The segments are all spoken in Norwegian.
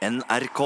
NRK.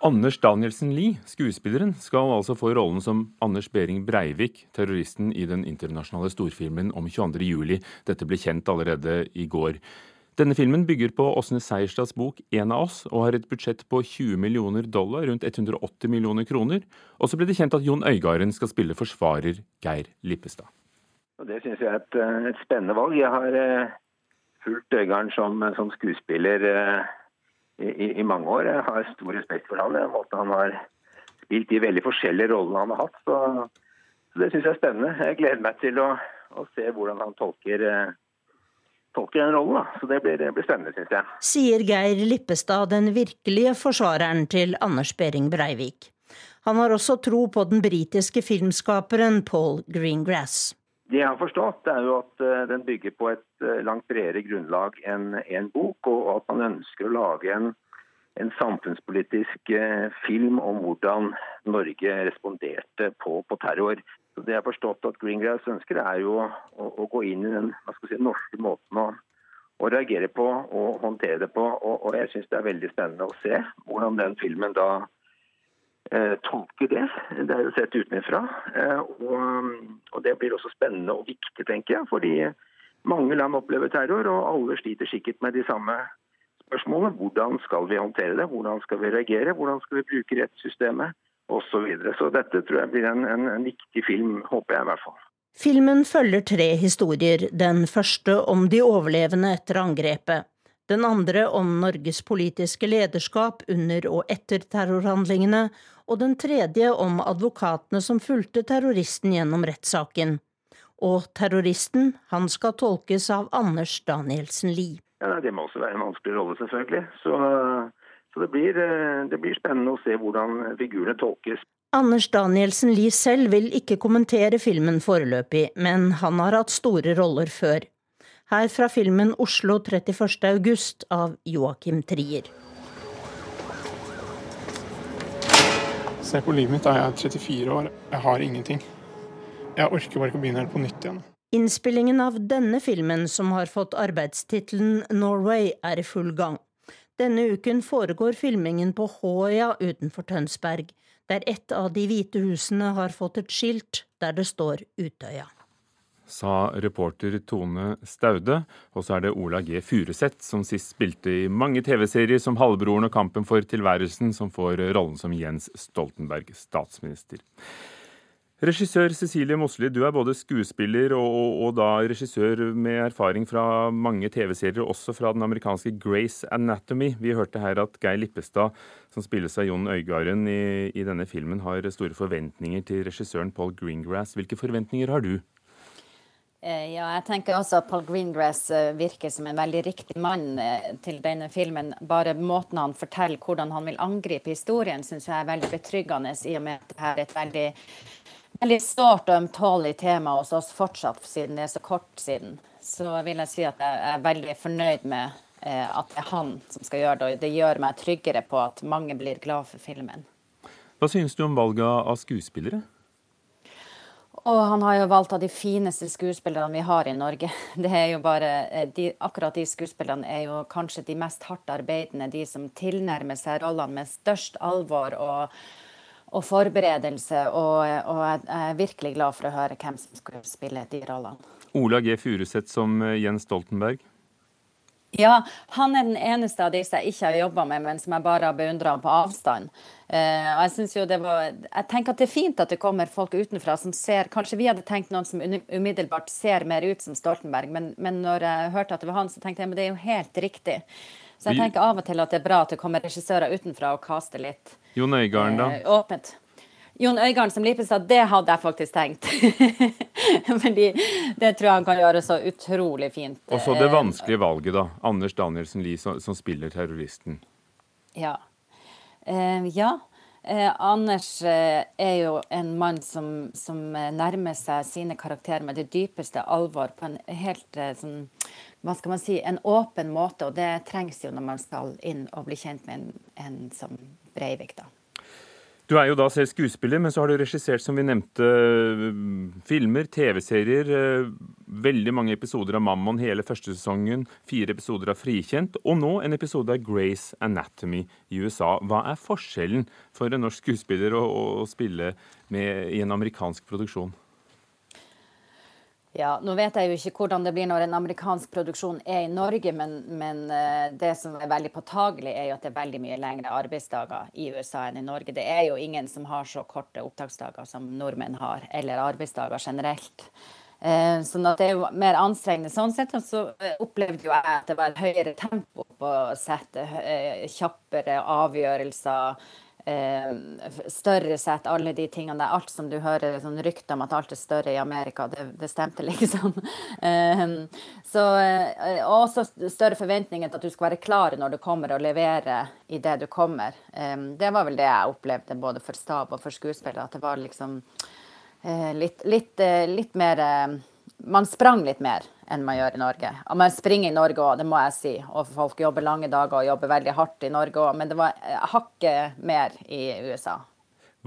Anders Danielsen Lie, skuespilleren, skal altså få rollen som Anders Behring Breivik, terroristen i den internasjonale storfilmen om 22. juli. Dette ble kjent allerede i går. Denne filmen bygger på Åsne Seierstads bok 'En av oss', og har et budsjett på 20 millioner dollar, rundt 180 millioner kroner. Og så ble det kjent at Jon Øigarden skal spille forsvarer Geir Lippestad. Og Det syns jeg er et, eh, et, spennende valg. Jeg har eh, fulgt Øygarden som, som, skuespiller eh, i, i, mange år. Jeg har stor respekt for han. Den måten han har spilt de veldig forskjellige rollene han har hatt. Så, så det syns jeg er spennende. Jeg gleder meg til å, å se hvordan han tolker eh, tolker den rollen. Da. Så det blir, det blir spennende, syns jeg. Sier Geir Lippestad, den virkelige forsvareren til Anders Behring Breivik. Han har også tro på den britiske filmskaperen Paul Greengrass. Det jeg har forstått, er jo at eh, den bygger på et eh, langt bredere grunnlag enn en bok, og at man ønsker å lage en, en samfunnspolitisk eh, film om hvordan Norge responderte på, på terror. Så det jeg har forstått at Greengrass ønsker, er jo å, å, gå inn i den si, norske måten å, å, reagere på og håndtere det på. Og, og jeg syns det er veldig spennende å se hvordan den filmen da eh, tolker det. Det er jo sett utenfra. Eh, og, og, det blir også spennende og viktig, tenker jeg. Fordi mange land opplever terror, og alle sliter sikkert med de samme spørsmålene. Hvordan skal vi håndtere det? Hvordan skal vi reagere? Hvordan skal vi bruke rettssystemet? Og Så, videre. så dette tror jeg blir en, en, en viktig film, håper jeg i hvert fall. Filmen følger tre historier, den første om de overlevende etter angrepet. Den andre om Norges politiske lederskap under og etter terrorhandlingene, og den tredje om advokatene som fulgte terroristen gjennom rettssaken. Og terroristen, han skal tolkes av Anders Danielsen Lie. Ja, det må også være en vanskelig rolle, selvfølgelig. Så så det blir, eh, det blir spennende å se hvordan figurene tolkes. Anders Danielsen Lie selv vil ikke kommentere filmen foreløpig, men han har hatt store roller før. Her fra filmen 'Oslo 31. august' av Joakim Trier. Se på livet mitt, da jeg er 34 år. Jeg har ingenting. Jeg orker bare ikke å begynne helt på nytt igjen. Innspillingen av denne filmen, som har fått arbeidstittelen 'Norway', er i full gang. Denne uken foregår filmingen på Håøya utenfor Tønsberg, der ett av de hvite husene har fått et skilt der det står Utøya. Sa reporter Tone Staude. Og så er det Ola G. Furuseth, som sist spilte i mange TV-serier som Halvbroren og Kampen for tilværelsen, som får rollen som Jens Stoltenberg, statsminister. Regissør Cecilie Mosli, du er både skuespiller og, og, og da regissør med erfaring fra mange TV-serier, også fra den amerikanske Grace Anatomy. Vi hørte her at Geir Lippestad, som spilles av Jon Øygarden i, i, denne filmen, har store forventninger til regissøren Paul Greengrass. Hvilke forventninger har du? Eh, ja, jeg tenker også at Paul Greengrass eh, virker som en veldig riktig mann eh, til denne filmen. Bare måten han forteller hvordan han vil angripe historien, syns jeg er veldig betryggende, i og med at dette er et veldig veldig sårt og ømtålig tema hos oss fortsatt, siden det er så kort siden. Så vil jeg si at jeg er veldig fornøyd med at det er han som skal gjøre det. Og det gjør meg tryggere på at mange blir glad for filmen. Hva synes du om valget av skuespillere? Og han har jo valgt av de fineste skuespillerne vi har i Norge. Det er jo bare, eh, de, akkurat de skuespillerne er jo kanskje de mest hardt arbeidende, de som tilnærmer seg rollene med størst alvor og og forberedelse. Og, og, jeg er virkelig glad for å høre hvem som skal spille de rollene. Ola G. Furuseth som eh, Jens Stoltenberg? Ja, han er den eneste av disse jeg ikke har jobba med, men som jeg bare har beundra på avstand. Uh, og Jeg jo det var, jeg tenker at det er fint at det kommer folk utenfra som ser Kanskje vi hadde tenkt noen som umiddelbart ser mer ut som Stoltenberg, men, men når jeg hørte at det var han, så tenkte jeg men det er jo helt riktig. Så jeg tenker av og til at det er bra at det kommer regissører utenfra og kaster litt. Jon Øigarden, da? Eh, åpent. Jon Øigarden som Lippestad, det hadde jeg faktisk tenkt. Fordi det tror jeg han kan gjøre så utrolig fint. Og så det eh, vanskelige valget, da. Anders Danielsen Lie som, som spiller terroristen. Ja. Eh, ja. Eh, Anders eh, er jo en mann som, som, nærmer seg sine karakterer med det dypeste alvor på en helt eh, sånn hva skal man si, en åpen måte, og det trengs jo når man skal inn og bli kjent med en, en som Breivik. da. Du er jo da selv skuespiller, men så har du regissert, som vi nevnte, filmer, TV-serier. Eh, veldig mange episoder av Mammon hele første sesongen, fire episoder av Frikjent, og nå en episode av Grace Anatomy i USA. Hva er forskjellen for en norsk skuespiller å, å spille med, i en amerikansk produksjon? Ja, Nå vet jeg jo ikke hvordan det blir når en amerikansk produksjon er i Norge, men, men eh, det som er veldig påtagelig, er jo at det er veldig mye lengre arbeidsdager i USA enn i Norge. Det er jo ingen som har så korte opptaksdager som nordmenn har, eller arbeidsdager generelt. Eh, sånn at det er jo mer anstrengende sånn sett. Så eh, opplevde jo jeg at det var høyere tempo på settet. Kjappere avgjørelser større sett, alle de tingene der. Alt som du hører sånn rykter om at alt er større i Amerika, det, det stemte liksom. Eh, så, eh, også større forventninger til at du skal være klar når du kommer og levere i det du kommer. Eh, det var vel det jeg opplevde både for stab og for skuespillere, at det var liksom eh, litt, litt, eh, litt mer man sprang litt mer enn man gjør i Norge. Og man springer i Norge òg, det må jeg si. Og folk jobber lange dager og jobber veldig hardt i Norge òg. Men det var eh, hakket mer i USA.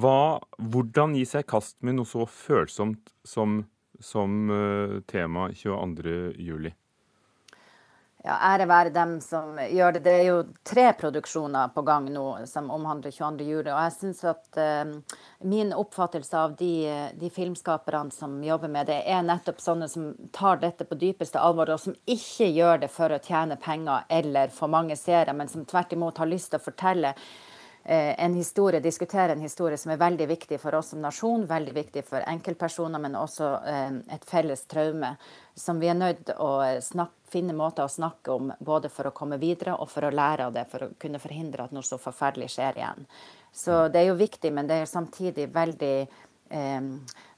Hva, hvordan gi seg i kast med noe så følsomt som, som uh, tema 22.07? Ja, ære være dem som gjør det. Det er jo tre produksjoner på gang nå som omhandler 22. juli. Og jeg syns at uh, min oppfattelse av de, de, filmskaperne som jobber med det, er nettopp sånne som tar dette på dypeste alvor, og som ikke gjør det for å tjene penger eller få mange seere, men som tvert imot har lyst til å fortelle en historie, diskutere en historie som er veldig viktig for oss som nasjon, veldig viktig for enkeltpersoner, men også uh, et felles traume som vi er nødt til å snakke, finne måter å snakke om, både for å komme videre og for å lære av det, for å kunne forhindre at noe så forferdelig skjer igjen. Så det er jo viktig, men det er samtidig veldig eh,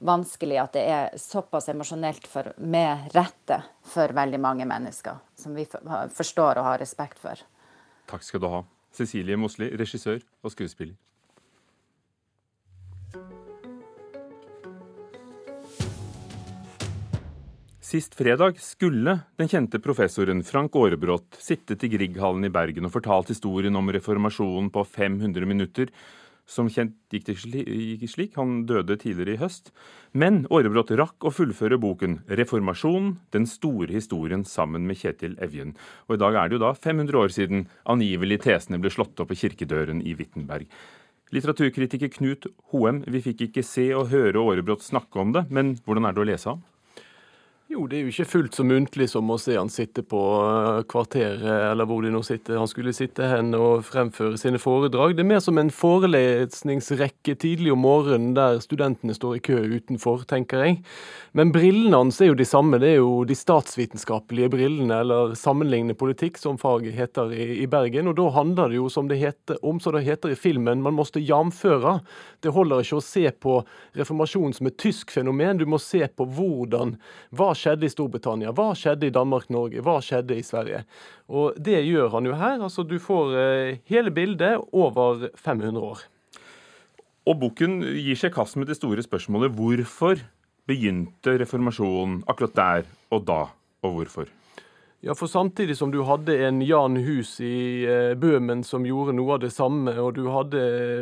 vanskelig at det er såpass emosjonelt med rette for veldig mange mennesker, som vi forstår og har respekt for. Takk skal du ha. Cecilie Mosli, regissør og skuespiller. Sist fredag skulle den kjente professoren Frank Aarebrot sitte til Grieghallen i Bergen og fortalt historien om reformasjonen på 500 minutter. Som kjent gikk det ikke slik, han døde tidligere i høst. Men Aarebrot rakk å fullføre boken 'Reformasjonen den store historien' sammen med Kjetil Evjen. Og i dag er det jo da 500 år siden angivelig tesene ble slått opp på kirkedøren i Wittenberg. Litteraturkritiker Knut Hoem, vi fikk ikke se og høre Aarebrot snakke om det, men hvordan er det å lese ham? Jo, det er jo ikke fullt så muntlig som å se han sitte på eh, kvarteret, eller hvor de nå sitter. Han skulle sitte hen og fremføre sine foredrag. Det er mer som en forelesningsrekke tidlig om morgenen der studentene står i kø utenfor, tenker jeg. Men brillene hans er jo de samme. Det er jo de statsvitenskapelige brillene, eller sammenlignende politikk, som faget heter i, i Bergen. Og da handler det jo som det heter, om som det heter i filmen, man måste jamføre. Det holder ikke å se på reformasjonen som et tysk fenomen, du må se på hvordan hva skjedde i Storbritannia? Hva skjedde i Danmark-Norge? Hva skjedde i Sverige? Og det gjør han jo her. Altså du får eh, hele bildet over 500 år. Og boken gir seg kast med det store spørsmålet hvorfor begynte reformasjonen akkurat der og da, og hvorfor? Ja, for samtidig som du hadde en Jan Hus i eh, Bøhmen som gjorde noe av det samme, og du hadde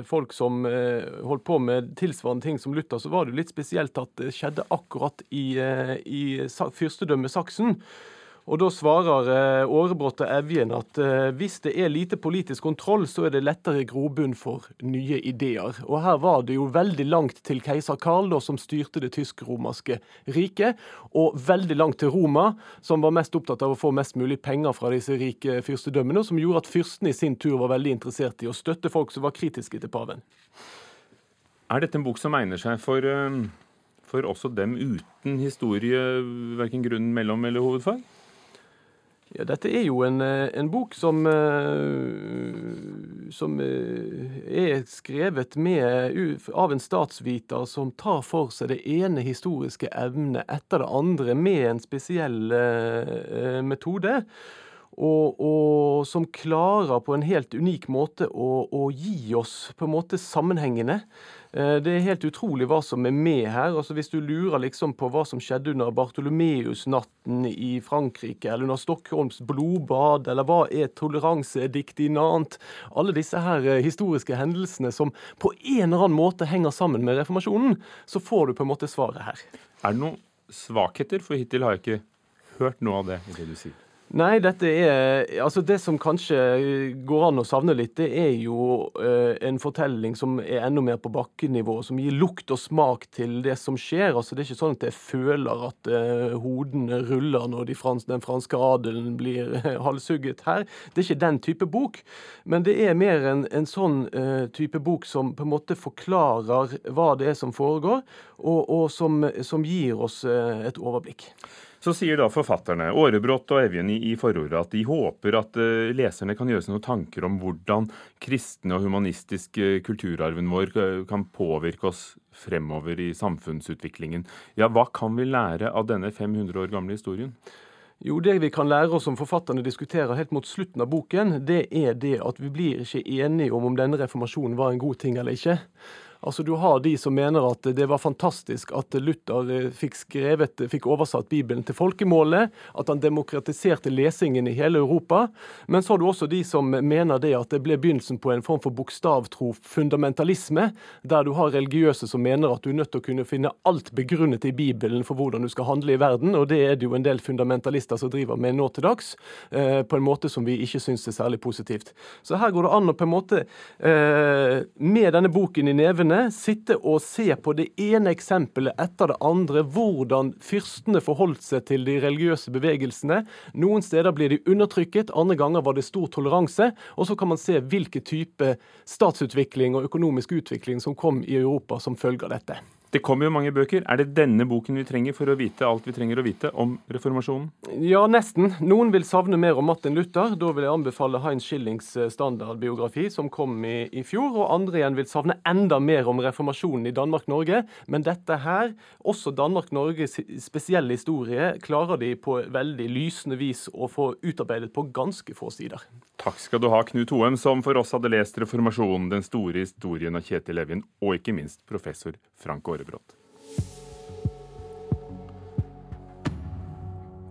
folk som eh, holdt på med tilsvarende ting som Luther, så var det litt spesielt at det skjedde akkurat i, eh, i fyrstedømmet Saksen. Og Da svarer eh, Aarebrot og Evjen at eh, hvis det er lite politisk kontroll, så er det lettere grobunn for nye ideer. Og Her var det jo veldig langt til keiser Karl, da, som styrte det tysk-romerske riket, og veldig langt til Roma, som var mest opptatt av å få mest mulig penger fra disse rike fyrstedømmene, som gjorde at fyrstene i sin tur var veldig interessert i å støtte folk som var kritiske til paven. Er dette en bok som egner seg for, eh, for også dem uten historie, verken grunn mellom eller hovedfag? Ja, dette er jo en, eh, en bok som, eh, som eh, er skrevet med, av en statsviter som tar for seg det ene historiske evnet etter det andre med en spesiell metode. Og, og, som klarer på en helt unik måte å, å gi oss på en måte sammenhengende. Eh, det er helt utrolig hva som er med her. Altså Hvis du lurer liksom på hva som skjedde under Bartolomeus-natten i Frankrike, eller under Stockholms blodbad, eller hva er toleransedikt i Nant Alle disse her eh, historiske hendelsene som på en eller annen måte henger sammen med reformasjonen, så får du på en måte svaret her. Er det noen svakheter? For hittil har jeg ikke hørt noe av det i det du sier. Nei, dette er Altså, det som kanskje går an å savne litt, det er jo eh, en fortelling som er enda mer på bakkenivå, som gir lukt og smak til det som skjer. Altså, det er ikke sånn at jeg føler at eh, hodene ruller når de frans, den franske adelen blir eh, halshugget her. Det er ikke den type bok, men det er mer en, en sånn eh, type bok som på en måte forklarer hva det er som foregår, og, og som, som, gir oss eh, et overblikk. Så sier da forfatterne Aarebrot og Evjen i forordet at de håper at eh, leserne kan gjøre seg noen tanker om hvordan kristne og humanistisk eh, kulturarven vår eh, kan påvirke oss fremover i samfunnsutviklingen. Ja, hva kan vi lære av denne 500 år gamle historien? Jo, Det vi kan lære oss som forfatterne diskuterer helt mot slutten av boken, det er det at vi blir ikke enige om om denne reformasjonen var en god ting eller ikke. Altså Du har de som mener at det var fantastisk at Luther eh, fikk skrevet, fikk oversatt Bibelen til folkemålet, at han demokratiserte lesingen i hele Europa. Men så har du også de som mener det at det ble begynnelsen på en form for bokstavtro fundamentalisme, der du har religiøse som mener at du er nødt til å kunne finne alt begrunnet i Bibelen for hvordan du skal handle i verden, og det er det jo en del fundamentalister som driver med nå til dags, eh, på en måte som vi ikke syns er særlig positivt. Så her går det an å på en måte, eh, med denne boken i nevene, fyrstene sitte og se på det ene eksempelet etter det andre, hvordan fyrstene forholdt seg til de religiøse bevegelsene. Noen steder blir de undertrykket, andre ganger var det stor toleranse. Og så kan man se hvilken type statsutvikling og økonomisk utvikling som kom i Europa som følge av dette. Det kommer jo mange bøker. Er det denne boken vi trenger for å vite alt vi trenger å vite om reformasjonen? Ja, nesten. Noen vil savne mer om Martin Luther. Da vil jeg anbefale Heinz Schillings eh, standardbiografi, som kom i, i fjor. Og andre igjen vil savne enda mer om reformasjonen i Danmark-Norge. Men dette her, også Danmark-Norges spesielle historie, klarer de på veldig lysende vis å få utarbeidet på ganske få sider. Takk skal du ha, Knut Hoem, som for oss hadde lest Reformasjonen, den store historien av Kjetil Evjen, og ikke minst professor Frank Aare Aarebrot.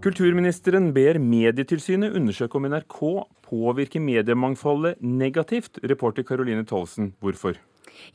Kulturministeren ber Medietilsynet undersøke om NRK påvirker mediemangfoldet negativt. Reporter Caroline Tolsen, hvorfor?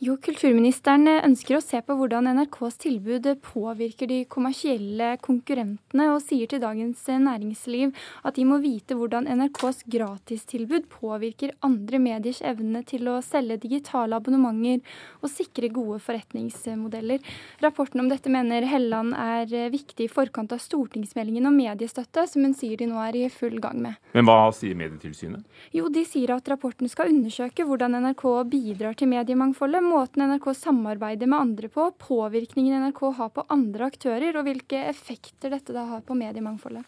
Jo, kulturministeren ønsker å se på hvordan NRKs tilbud påvirker de kommersielle konkurrentene, og sier til Dagens Næringsliv at de må vite hvordan NRKs gratistilbud påvirker andre mediers evne til å selge digitale abonnementer og sikre gode forretningsmodeller. Rapporten om dette mener Helland er viktig i forkant av stortingsmeldingen om mediestøtte, som hun sier de nå er i full gang med. Men hva sier Medietilsynet? Jo, de sier at rapporten skal undersøke hvordan NRK bidrar til mediemangfoldet rolle, måten NRK samarbeider med andre på, påvirkningen NRK har på andre aktører, og hvilke effekter dette da har på mediemangfoldet.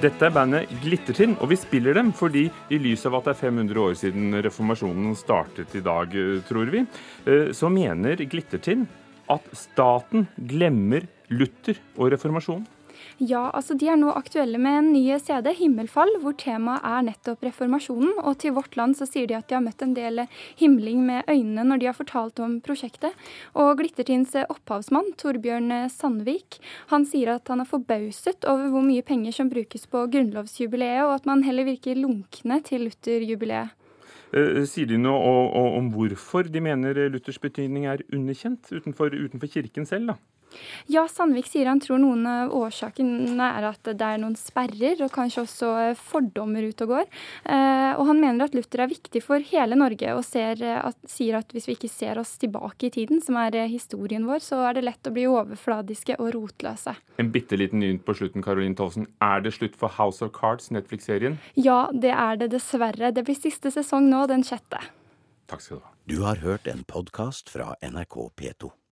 Dette er bandet Glittertind, og vi spiller dem fordi i lys av at det er 500 år siden reformasjonen startet i dag, tror vi, eh, så mener Glittertind at staten glemmer Luther og reformasjonen. Ja, altså de er nå aktuelle med en ny CD, 'Himmelfall', hvor temaet er nettopp reformasjonen. Og til Vårt Land så sier de at de har møtt en del himling med øynene når de har fortalt om prosjektet. Og Glittertins opphavsmann, Torbjørn Sandvik, han sier at han er forbauset over hvor mye penger som brukes på grunnlovsjubileet, og at man heller virker lunkne til Luther-jubileet. Sier de noe om hvorfor de mener Luthers betydning er underkjent utenfor, utenfor kirken selv? da? Ja, Sandvik sier han tror noen av årsakene er at det er noen sperrer, og kanskje også fordommer ute og går. Eh, og han mener at Luther er viktig for hele Norge, og at, sier at hvis vi ikke ser oss tilbake i tiden, som er eh, historien vår, så er det lett å bli overfladiske og rotløse. En bitte liten nynt på slutten, Caroline Tolsen. Er det slutt for House of Cards, Netflix-serien? Ja, det er det dessverre. Det blir siste sesong nå, den sjette. Takk skal du ha. Du har hørt en podkast fra NRK P2.